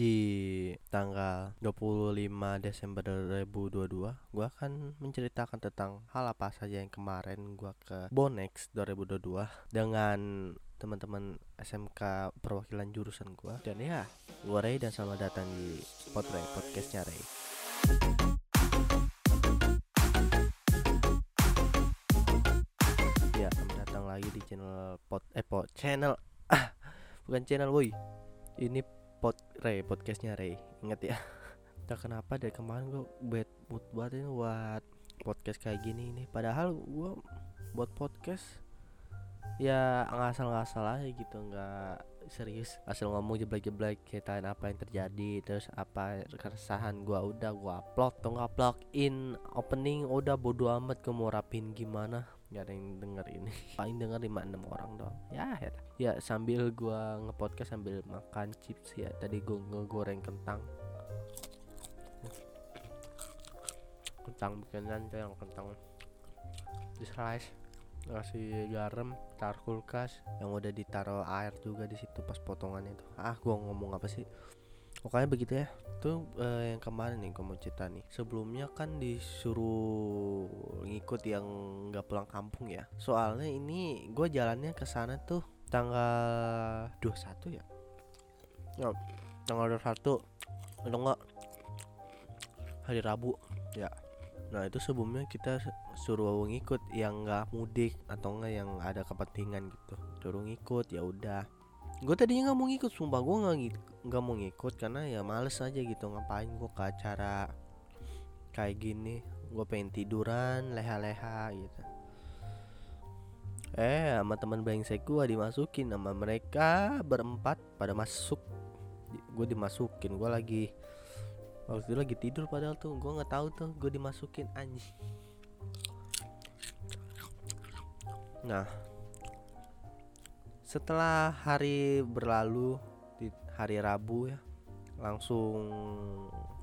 di tanggal 25 Desember 2022 gua akan menceritakan tentang hal apa saja yang kemarin gua ke Bonex 2022 dengan teman-teman SMK perwakilan jurusan gua. Dan ya gua Ray dan selamat datang di Potray podcastnya Ray. Ya selamat datang lagi di channel pot eh pot channel ah bukan channel woi. Ini pot Ray podcastnya Ray. Ingat ya. Tak kenapa dari kemarin gua bad mood banget ini buat podcast kayak gini ini. Padahal gua buat podcast ya ngasal-ngasal aja gitu. Nggak serius. Asal ngomong jeblek-jeblek ceritain apa yang terjadi terus apa keresahan gua udah gua upload. Atau nggak upload in opening udah bodo amat gue mau rapin gimana nggak ada yang denger ini. Paling denger lima enam orang doang. Ya ya ya sambil gua ngepodcast sambil makan chips ya. Tadi gua ngegoreng kentang. Kentang bikinan tuh yang kentang. Di slice. Kasih garam taruh kulkas. Yang udah ditaruh air juga di situ pas potongan itu ah gua ngomong apa sih pokoknya begitu ya. Tuh eh, yang kemarin nih gua mau cerita nih. Sebelumnya kan disuruh ngikut yang nggak pulang kampung ya. Soalnya ini gue jalannya ke sana tuh tanggal 21 ya? Ya tanggal 21 atau enggak hari Rabu. Ya. Nah itu sebelumnya kita suruh ngikut yang nggak mudik atau enggak yang ada kepentingan gitu. Suruh ngikut ya udah gue tadinya nggak mau ngikut sumpah gue nggak nggak mau ngikut karena ya males aja gitu ngapain gue ke acara kayak gini? Gue pengen tiduran leha-leha gitu. Eh sama teman brengsek gue dimasukin sama mereka berempat pada masuk. Gue dimasukin gue lagi waktu itu lagi tidur padahal tuh gue nggak tahu tuh gue dimasukin anjing. Nah setelah hari berlalu di hari Rabu ya langsung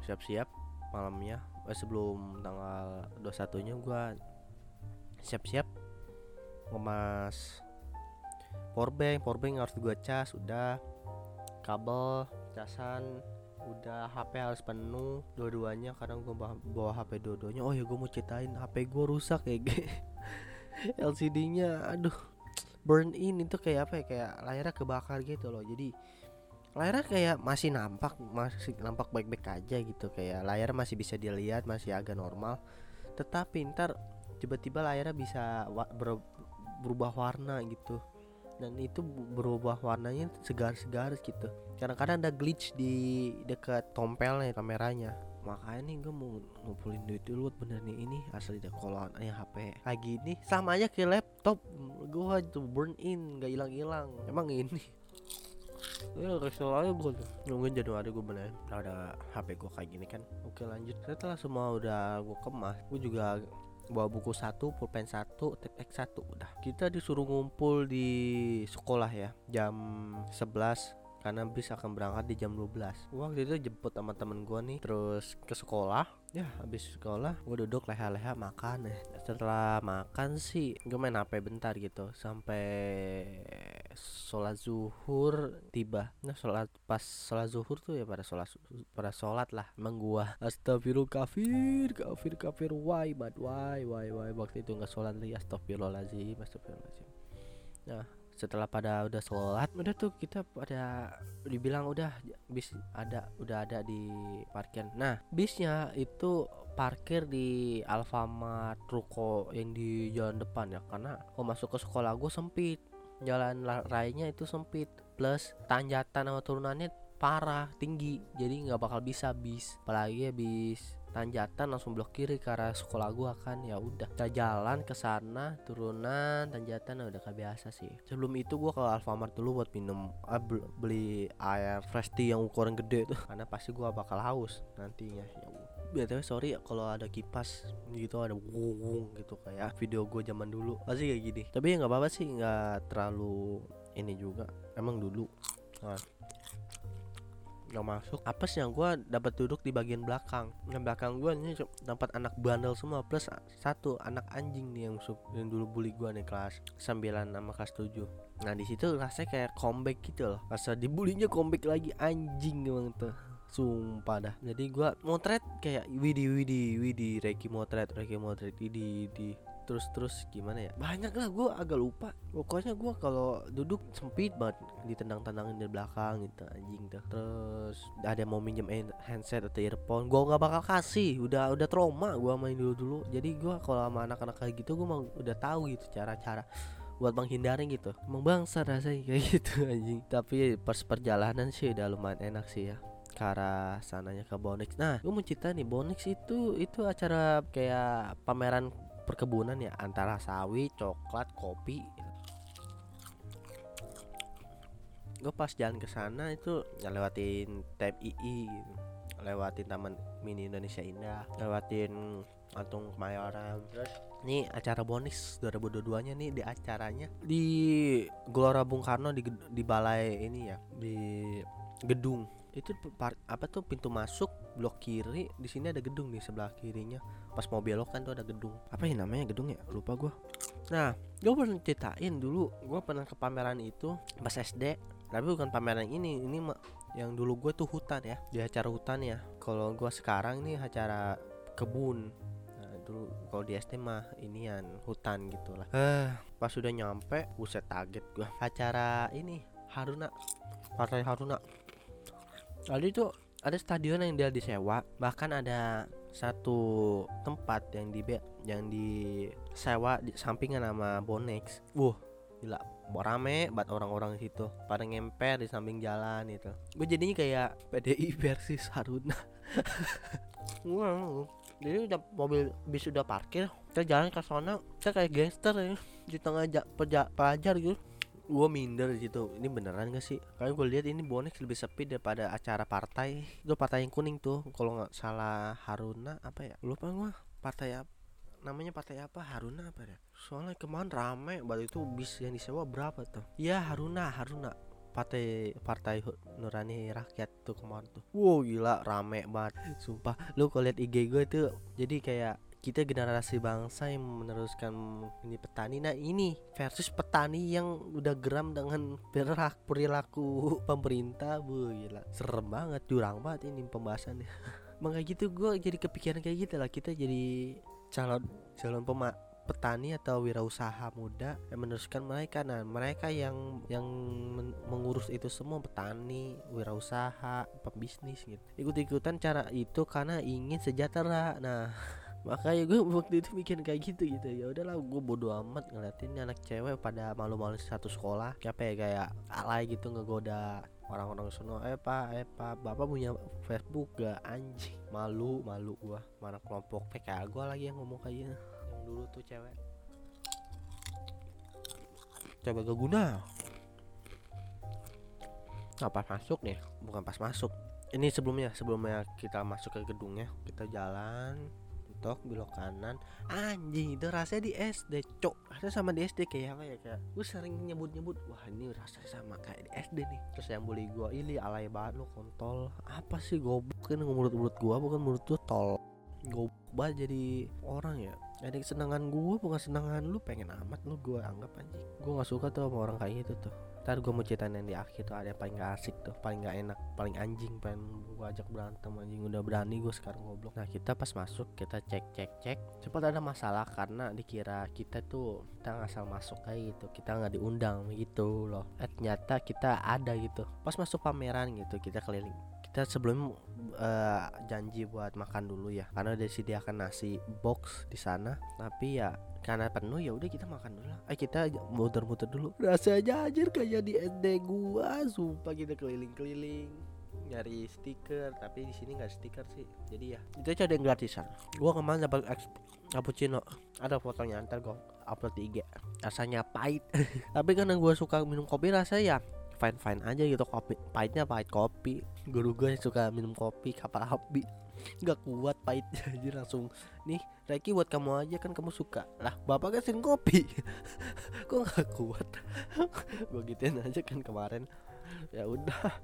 siap-siap malamnya. Eh, sebelum tanggal 21 nya gue siap-siap ngemas powerbank powerbank harus gue cas udah. Kabel casan udah. HP harus penuh dua-duanya. Kadang gue bawa, HP dua-duanya. Oh ya gue mau ceritain HP gue rusak kayak LCD-nya aduh burn in itu kayak apa ya kayak layarnya kebakar gitu loh. Jadi layarnya kayak masih nampak masih nampak baik-baik aja gitu. Kayak layar masih bisa dilihat masih agak normal. Tetapi ntar tiba-tiba layarnya bisa berubah warna gitu dan itu berubah warnanya segar-segar gitu. Kadang-kadang ada glitch di dekat tompelnya kameranya. Makanya nih gue mau ngumpulin duit dulu buat bener nih ini asli deh kalau ya HP. Lagi ini sama aja kayak laptop. Gue tuh burn in nggak hilang-hilang. Emang ini. Ya kesel aja gue tuh. Nungguin Januari gue bener ada HP gue kayak gini kan. Oke lanjut. Setelah semua udah gue kemas gue juga bawa buku satu, pulpen satu, tip X satu udah. Kita disuruh ngumpul di sekolah ya jam 11 karena bis akan berangkat di jam 12 waktu itu jemput sama temen gue nih terus ke sekolah. Ya habis sekolah gue duduk leha-leha makan. Ya setelah makan sih gue main HP bentar gitu sampai sholat zuhur tiba. Nah sholat pas sholat zuhur tuh ya pada sholat pada sholat lah emang gua astagfirullah kafir kafir kafir why bad why why why waktu itu nggak sholat lagi astagfirullahaladzim astagfirullahaladzim. Nah setelah pada udah sholat udah tuh kita pada dibilang udah bis ada udah ada di parkir. Nah bisnya itu parkir di Alfamart Ruko yang di jalan depan ya karena kalau masuk ke sekolah gue sempit jalan rayanya itu sempit plus tanjatan atau turunannya parah tinggi. Jadi nggak bakal bisa bis. Apalagi ya bis tanjatan langsung blok kiri ke arah sekolah gua kan. Ya udah kita jalan ke sana turunan tanjatan udah kayak biasa sih. Sebelum itu gua ke Alfamart dulu buat minum ah, beli air fresh tea yang ukuran gede tuh. Karena pasti gua bakal haus nantinya. Ya btw sorry ya kalau ada kipas gitu ada wung gitu kayak video gue zaman dulu pasti kayak gini. Tapi ya nggak apa-apa sih nggak terlalu ini juga emang dulu. Nah. nggak masuk. Apesnya gue dapat duduk di bagian belakang? Yang belakang gue ini tempat anak bandel semua plus satu anak anjing nih yang yang dulu bully gue nih kelas 9 sama kelas 7 nah di situ rasanya kayak comeback gitu loh. Rasa dibulinya comeback lagi anjing emang tuh Sumpah dah. Jadi gua motret kayak Widi Widi Widi Reiki motret Reiki motret Widi Widi. Terus terus gimana ya? Banyak lah gue agak lupa. Pokoknya gue kalau duduk sempit banget ditendang-tendangin dari belakang gitu anjing tuh terus ada yang mau minjem handset atau earphone gue nggak bakal kasih. Udah udah trauma gue main dulu dulu jadi gue kalau sama anak-anak kayak gitu gue mau udah tahu gitu cara-cara buat menghindari gitu. Emang bangsa rasanya kayak gitu anjing. Tapi pas perjalanan sih udah lumayan enak sih ya ke arah sananya ke Bonix. Nah, gue mau cerita nih Bonix itu itu acara kayak pameran perkebunan ya antara sawi, coklat, kopi. Gue pas jalan ke sana itu ya lewatin TMII. Lewatin Taman Mini Indonesia Indah, lewatin Patung Kemayoran. Terus ini acara Bonix 2022 nya nih di acaranya di Gelora Bung Karno di di balai ini ya, di gedung itu apa tuh pintu masuk blok kiri di sini ada gedung nih sebelah kirinya. Pas mau belok kan tuh ada gedung. Apa ya namanya gedung ya? Lupa gue nah gue pernah ceritain dulu. Gue pernah ke pameran itu pas SD tapi bukan pameran ini ini yang dulu gue tuh hutan ya. Di acara hutan ya. Kalau gue sekarang nih acara kebun. Nah, dulu kalau di SD mah inian hutan gitulah eh. Pas sudah nyampe buset target gue acara ini Haruna. Partai Haruna Lalu itu ada stadion yang dia disewa, bahkan ada satu tempat yang di yang disewa di sampingan sama Bonex. Wuh, gila rame banget orang-orang di situ pada ngemper di samping jalan itu gue jadinya kayak PDI versus Haruna. Wow jadi udah mobil bis udah parkir kita jalan ke sana kita kayak gangster ya di tengah pelajar gitu gue minder gitu ini beneran gak sih? Karena gue lihat ini bonek lebih sepi daripada acara partai. Itu partai yang kuning tuh kalau nggak salah Haruna apa ya? Lupa gue partai apa namanya partai apa? Haruna apa ya? Soalnya kemarin rame waktu itu bis yang disewa berapa tuh? Ya Haruna Haruna. Partai partai Nurani Rakyat tuh kemarin tuh. Wow gila rame banget. Sumpah lu kalau lihat IG gue tuh jadi kayak kita generasi bangsa yang meneruskan ini petani. Nah ini versus petani yang udah geram dengan perilaku perilaku pemerintah bu gila. Serem banget jurang banget ini pembahasannya. Makanya gitu gue jadi kepikiran kayak gitu lah. Kita jadi calon calon pema petani atau wirausaha muda yang meneruskan mereka. Nah mereka yang yang mengurus itu semua petani wirausaha pembisnis gitu. Ikut-ikutan cara itu karena ingin sejahtera. Nah makanya gue waktu itu bikin kayak gitu gitu ya udahlah gue bodo amat ngeliatin anak cewek pada malu-malu satu sekolah kayak ya kayak alay gitu ngegoda orang-orang sono eh pak eh pak bapak punya Facebook gak anjing malu malu gua. Mana kelompok PK gua lagi yang ngomong kayak yang dulu tuh cewek. Coba gak guna. Nah, pas masuk nih. Bukan pas masuk. Ini sebelumnya sebelumnya kita masuk ke gedungnya kita jalan mentok belok kanan. Anjing itu rasanya di SD cok. Rasanya sama di SD kayak apa ya kayak gue sering nyebut nyebut wah ini rasanya sama kayak di SD nih. Terus yang bully gue ini alay banget lo kontol. Apa sih goblok? Kan mulut mulut gue bukan mulut tuh tol. Goblok banget jadi orang ya. Ada kesenangan gue bukan senangan lu pengen amat lu gue anggap anjing. Gue nggak suka tuh sama orang kayak gitu tuh ntar gue mau ceritain yang di akhir tuh ada yang paling gak asik tuh paling gak enak paling anjing pengen gue ajak berantem anjing udah berani gue sekarang goblok. Nah kita pas masuk kita cek cek cek cepat ada masalah karena dikira kita tuh kita ngasal masuk kayak gitu kita nggak diundang gitu loh. Eh ternyata kita ada gitu. Pas masuk pameran gitu kita keliling kita sebelum uh, janji buat makan dulu ya karena udah disediakan nasi box di sana tapi ya karena penuh ya udah kita makan dulu lah. Eh kita muter-muter dulu. Rasanya aja kayak di SD gua, sumpah kita keliling-keliling nyari stiker tapi di sini nggak stiker sih jadi ya. Itu aja yang gratisan gua kemarin dapat cappuccino. Ada fotonya ntar gua upload di IG rasanya pahit. Tapi karena gua suka minum kopi rasanya ya fine fine aja gitu kopi pahitnya pahit kopi. Guru gue suka minum kopi kapal api. Nggak kuat pahit jadi langsung nih Reki buat kamu aja kan kamu suka. Lah bapak kan kopi. Kok nggak kuat? Gue gituin aja kan kemarin. Ya udah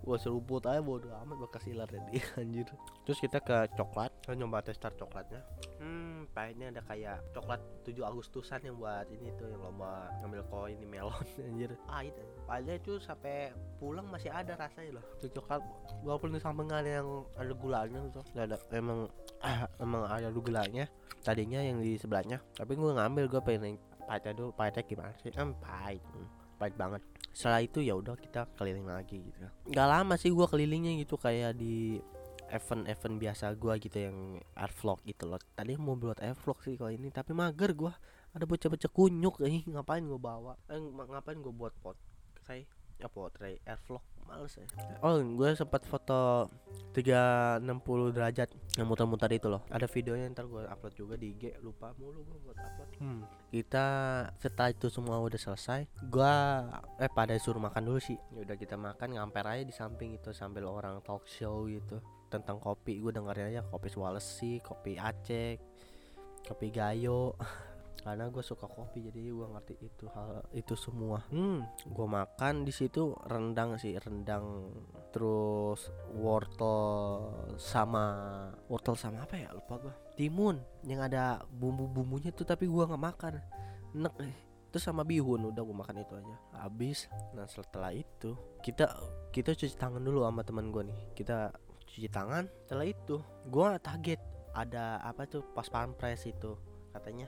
gua seruput aja bodo amat bekas ilar tadi anjir. Terus kita ke coklat. Kita nyoba testar coklatnya. Hmm pahitnya ada kayak coklat 7 Agustusan yang buat ini tuh yang lomba ngambil koin di melon anjir. Pahit pahitnya itu sampai pulang masih ada rasanya loh. Itu coklat walaupun di samping ada yang ada gulanya tuh. Nggak ada emang ah, emang ada gulanya tadinya yang di sebelahnya. Tapi gua ngambil gua pengen pahitnya dulu pahitnya gimana sih? Em pahit Hmm, pahit banget. Setelah itu ya udah kita keliling lagi gitu. Nggak lama sih gua kelilingnya gitu kayak di event-event biasa gua gitu yang air vlog gitu loh. Tadi mau buat air vlog sih kalau ini tapi mager gua. Ada bocah-bocah kunyuk eh ngapain gua bawa? Eh, ng- ngapain gua buat pot saya? Ya potret air vlog males ya. Oh gue sempat foto 360 derajat yang muter-muter itu loh. Ada videonya ntar gue upload juga di IG lupa mulu gue buat upload. Hmm. kita setelah itu semua udah selesai gua eh pada suruh makan dulu sih. Ya udah kita makan ngamper aja di samping itu sambil orang talk show gitu. Tentang kopi gue dengerin aja kopi Sulawesi kopi Aceh kopi Gayo karena gue suka kopi jadi gue ngerti itu hal itu semua. Hmm. Gue makan di situ rendang sih rendang terus wortel sama wortel sama apa ya? Lupa gue timun yang ada bumbu-bumbunya tuh tapi gua nggak makan. Nek eh. terus sama bihun udah gue makan itu aja. Habis. Nah setelah itu kita kita cuci tangan dulu sama teman gue nih. Kita cuci tangan. Setelah itu gua kaget ada apa tuh? Pas pampres itu katanya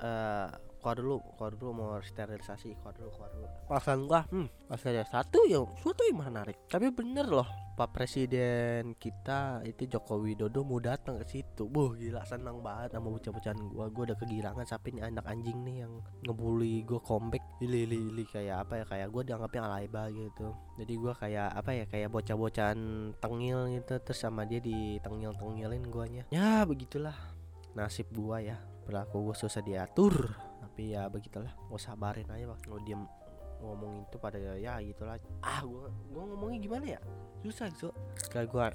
eh keluar dulu keluar dulu mau sterilisasi keluar dulu keluar dulu pasan gua hmm ada satu yang suatu yang menarik tapi bener loh Pak Presiden kita itu Joko Widodo mau datang ke situ. Buh gila senang banget sama bocah-bocahan gua. Gua udah kegirangan sampai nih anak anjing nih yang ngebully gua comeback. Ili ili ili kayak apa ya kayak gua dianggapnya alaiba gitu. Jadi gua kayak apa ya kayak bocah-bocahan tengil gitu terus sama dia ditengil-tengilin guanya. Ya begitulah nasib gua ya. Berlaku gua susah diatur. Tapi ya begitulah. Gua sabarin aja waktu diem ngomong itu pada ya gitulah. Ah gua gua ngomongnya gimana ya? Susah so kayak gua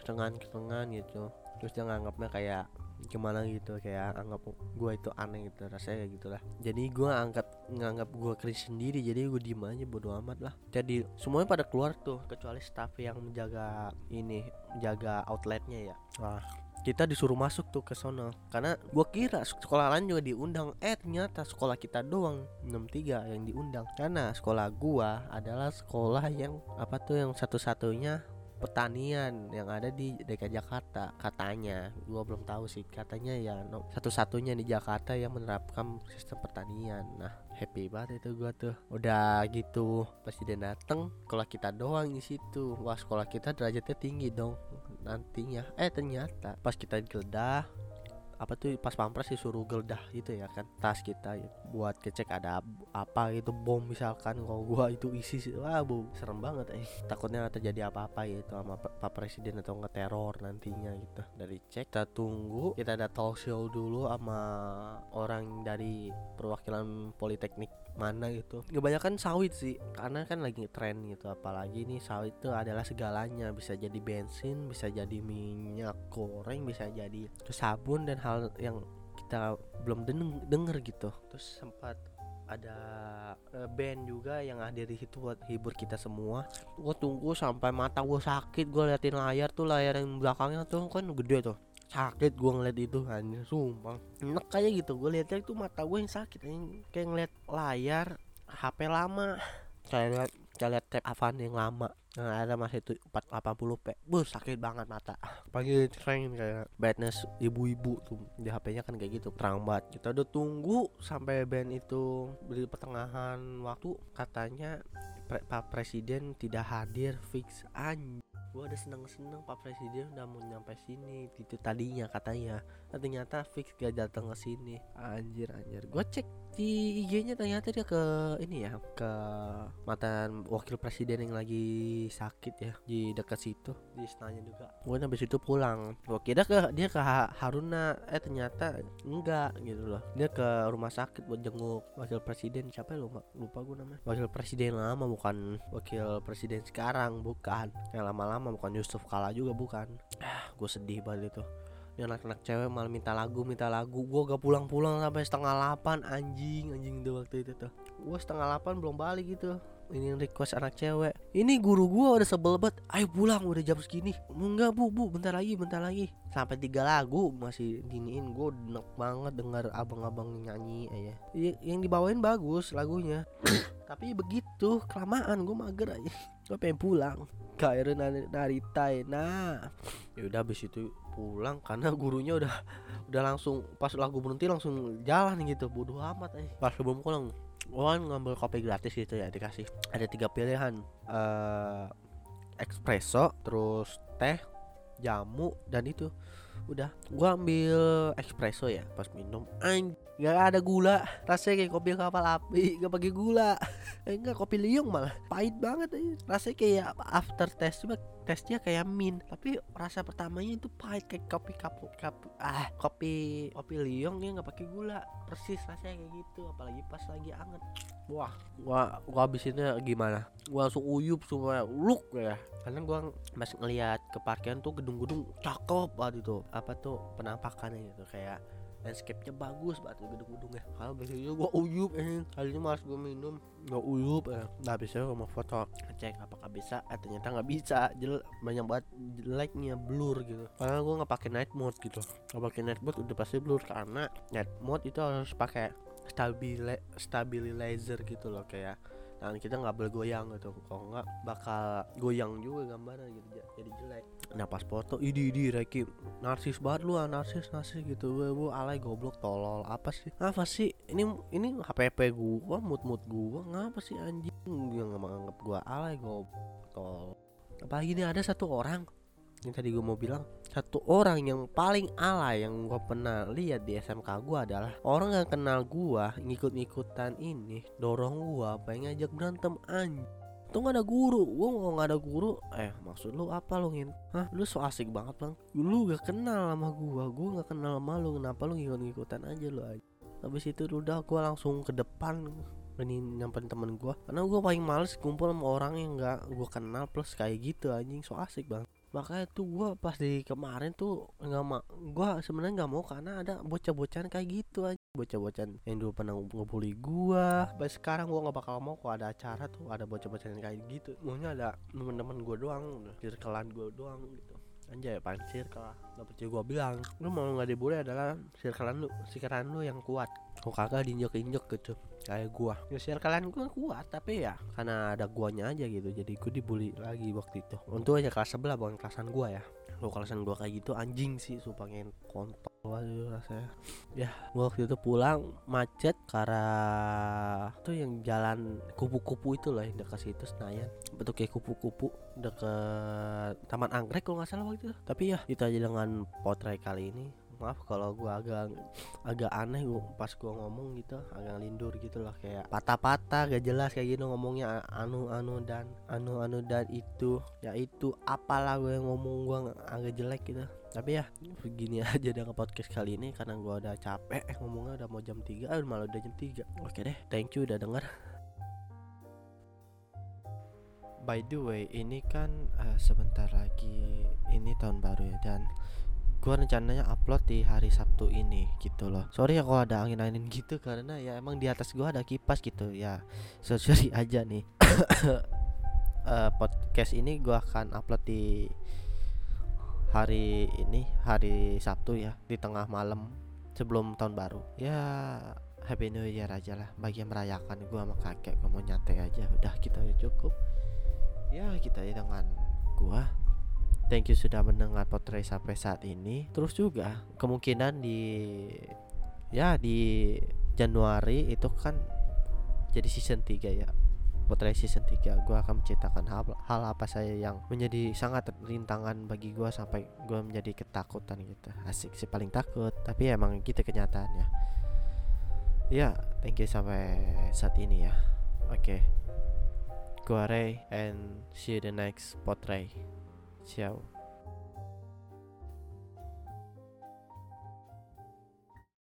ketengan ketengan gitu. Terus dia nganggapnya kayak gimana gitu kayak anggap gua itu aneh gitu rasanya kayak gitulah. Jadi gua angkat nganggap gua cringe sendiri jadi gua diem aja bodo amat lah. Jadi semuanya pada keluar tuh kecuali staff yang menjaga ini menjaga outletnya ya. Wah kita disuruh masuk tuh ke sono. Karena gua kira sekolah lain juga diundang. Eh ternyata sekolah kita doang 63 yang diundang. Karena sekolah gua adalah sekolah yang apa tuh yang satu-satunya pertanian yang ada di DKI Jakarta katanya. Gua belum tahu sih katanya ya no, satu-satunya di Jakarta yang menerapkan sistem pertanian. Nah happy banget itu gua tuh. Udah gitu presiden dateng sekolah kita doang di situ. Wah sekolah kita derajatnya tinggi dong nantinya. Eh ternyata pas kita geledah apa tuh pas pampres disuruh geledah gitu ya kan tas kita gitu, buat ngecek ada apa gitu bom misalkan kalau gua itu isi wah bu serem banget eh. Takutnya terjadi apa-apa gitu sama pak presiden atau nggak teror nantinya gitu. Dari cek kita tunggu kita ada talk show dulu sama orang dari perwakilan politeknik mana gitu. Kebanyakan sawit sih karena kan lagi tren gitu apalagi nih sawit itu adalah segalanya. Bisa jadi bensin bisa jadi minyak goreng bisa jadi sabun dan hal yang kita belum deng- denger gitu. Terus sempat ada eh, band juga yang hadir di situ buat hibur kita semua. Gue tunggu sampai mata gue sakit gue liatin layar tuh layar yang belakangnya tuh kan gede tuh sakit gue ngeliat itu anjir sumpah. Enak kayak gitu gue liatnya itu mata gue yang sakit anjing. kayak ngeliat layar HP lama. Kayak liat kayak liat tab Avan yang lama. Nah, ada masih itu 480p Buh sakit banget mata. Pagi sering kayak brightness ibu-ibu tuh di HP-nya kan kayak gitu terang banget kita udah tunggu sampai band itu di pertengahan waktu katanya Pak Presiden tidak hadir fix anj gua udah seneng-seneng Pak Presiden udah mau nyampe sini itu tadinya katanya nah, ternyata fix gak datang ke sini. Anjir anjir. Gua cek di IG-nya ternyata dia ke ini ya ke mantan wakil presiden yang lagi sakit ya di dekat situ. Di istananya juga. Gue habis itu pulang. Gue kira ke dia ke Ha- Haruna. Eh ternyata enggak gitu loh. Dia ke rumah sakit buat jenguk wakil presiden. Siapa ya? Lupa lupa gue namanya. Wakil presiden lama bukan wakil presiden sekarang bukan. Yang lama-lama bukan Yusuf Kala juga bukan. Ah gue sedih banget itu anak-anak cewek malah minta lagu minta lagu. Gue gak pulang-pulang sampai setengah delapan anjing anjing itu waktu itu tuh. Gue setengah delapan belum balik gitu. Ini request anak cewek. Ini guru gua udah sebel banget. Ayo pulang udah jam segini. Enggak bu bu bentar lagi bentar lagi. Sampai tiga lagu masih giniin gue enak banget dengar abang-abang nyanyi aja. Yang dibawain bagus lagunya. Tapi begitu kelamaan gue mager aja. Gue pengen pulang. Kayak nari naritai nah ya udah habis itu pulang karena gurunya udah udah langsung pas lagu berhenti langsung jalan gitu. Bodoh amat aja pas sebelum pulang gue kan ngambil kopi gratis gitu ya dikasih. Ada tiga pilihan uh, espresso terus teh jamu dan itu. Udah gua ambil espresso ya pas minum. Anj Gak ada gula. Rasanya kayak kopi kapal api Gak pakai gula. Eh, Enggak kopi liung malah. Pahit banget aja Rasanya kayak after test Cuma tesnya kayak min Tapi rasa pertamanya itu pahit Kayak kopi kapu, kapu Ah kopi Kopi liung ya gak pakai gula. Persis rasanya kayak gitu Apalagi pas lagi anget. Wah Gua, gua habisinnya gimana? Gua langsung uyup semua Look ya. Karena gua masih ngeliat ke parkiran tuh gedung-gedung Cakep banget itu. Apa tuh penampakannya gitu Kayak landscape-nya bagus banget gedung-gedungnya kalau biasanya gua uyup eh kali ini malas gua minum. Gak uyup eh nah bisa gua mau foto. Cek apakah bisa? Eh ternyata nggak bisa. Jel banyak banget jeleknya blur gitu. Karena gua nggak pakai night mode gitu. Kalau pakai night mode udah pasti blur karena night mode itu harus pakai stabile stabilizer gitu loh kayak Nah kita nggak boleh goyang gitu. Kalau nggak bakal goyang juga gambarnya gitu Jadi jelek Nah pas foto Idi idi Reki Narsis banget lu ah Narsis narsis gitu. Gue gue alay goblok tolol Apa sih? Apa sih? Ini ini HPP gua Mood mood gua Ngapa sih anjing? Nggak menganggap gua alay goblok tolol. Apalagi ini ada satu orang yang tadi gue mau bilang satu orang yang paling alay yang gue pernah lihat di SMK gue adalah orang yang kenal gue ngikut-ngikutan ini dorong gue pengen ngajak berantem anj tuh gak ada guru. Gue mau gak ada guru eh maksud lu apa lu ngin? Hah lu so asik banget bang. Lu gak kenal sama gue gue gak kenal sama lu. Kenapa lu ngikut-ngikutan aja lu aja? Habis itu udah gue langsung ke depan ini nyamperin temen gue karena gue paling males kumpul sama orang yang gak gue kenal plus kayak gitu anjing. So asik bang makanya tuh gue pas di kemarin tuh nggak mau gue sebenarnya nggak mau karena ada bocah-bocahan kayak gitu aja bocah-bocahan yang dulu pernah ngebully gue sampai sekarang gue nggak bakal mau kok ada acara tuh ada bocah-bocahan kayak gitu. Maunya ada temen-temen gue doang circlean gue doang gitu. Anjay pan circle dapet gue bilang. Lu mau nggak dibully adalah circlean lu circlean lu yang kuat. Kok kagak diinjek-injek gitu kayak gua. Ya kalian gua kuat tapi ya karena ada guanya aja gitu jadi gua dibully lagi waktu itu. Untuk aja kelas sebelah bukan kelasan gua ya. Lo kelasan gua kayak gitu anjing sih su pengen kontol aja rasanya. Ya gua waktu itu pulang macet karena tuh yang jalan kupu-kupu itu loh yang dekat situ Senayan. Betul kayak kupu-kupu deket Taman Anggrek kalau nggak salah waktu itu. Tapi ya itu aja dengan potret kali ini maaf kalau gua agak agak aneh gua pas gua ngomong gitu agak lindur gitu loh kayak patah-patah gak jelas kayak gitu ngomongnya anu anu dan anu anu dan itu ya itu apalah gue ngomong gua agak jelek gitu. Tapi ya begini aja dengan podcast kali ini karena gua udah capek ngomongnya udah mau jam 3 eh malah udah jam 3 oke deh thank you udah denger. By the way ini kan uh, sebentar lagi ini tahun baru ya dan gue rencananya upload di hari Sabtu ini gitu loh. Sorry ya kalau ada angin-angin gitu karena ya emang di atas gue ada kipas gitu. Ya sorry aja nih. Uh, podcast ini gue akan upload di hari ini hari Sabtu ya di tengah malam sebelum tahun baru. Ya Happy New Year aja lah bagi yang merayakan gue sama kakek gue mau nyantai aja. Udah kita ya cukup. Ya kita ya dengan gue Thank you sudah mendengar potret sampai saat ini. Terus juga kemungkinan di ya di Januari itu kan jadi season 3 ya. Potret season 3 gue akan menceritakan hal, hal apa saya yang menjadi sangat rintangan bagi gue sampai gue menjadi ketakutan gitu asik sih paling takut tapi emang gitu kenyataannya ya thank you sampai saat ini ya oke okay. gue Ray and see you the next potret Ciao.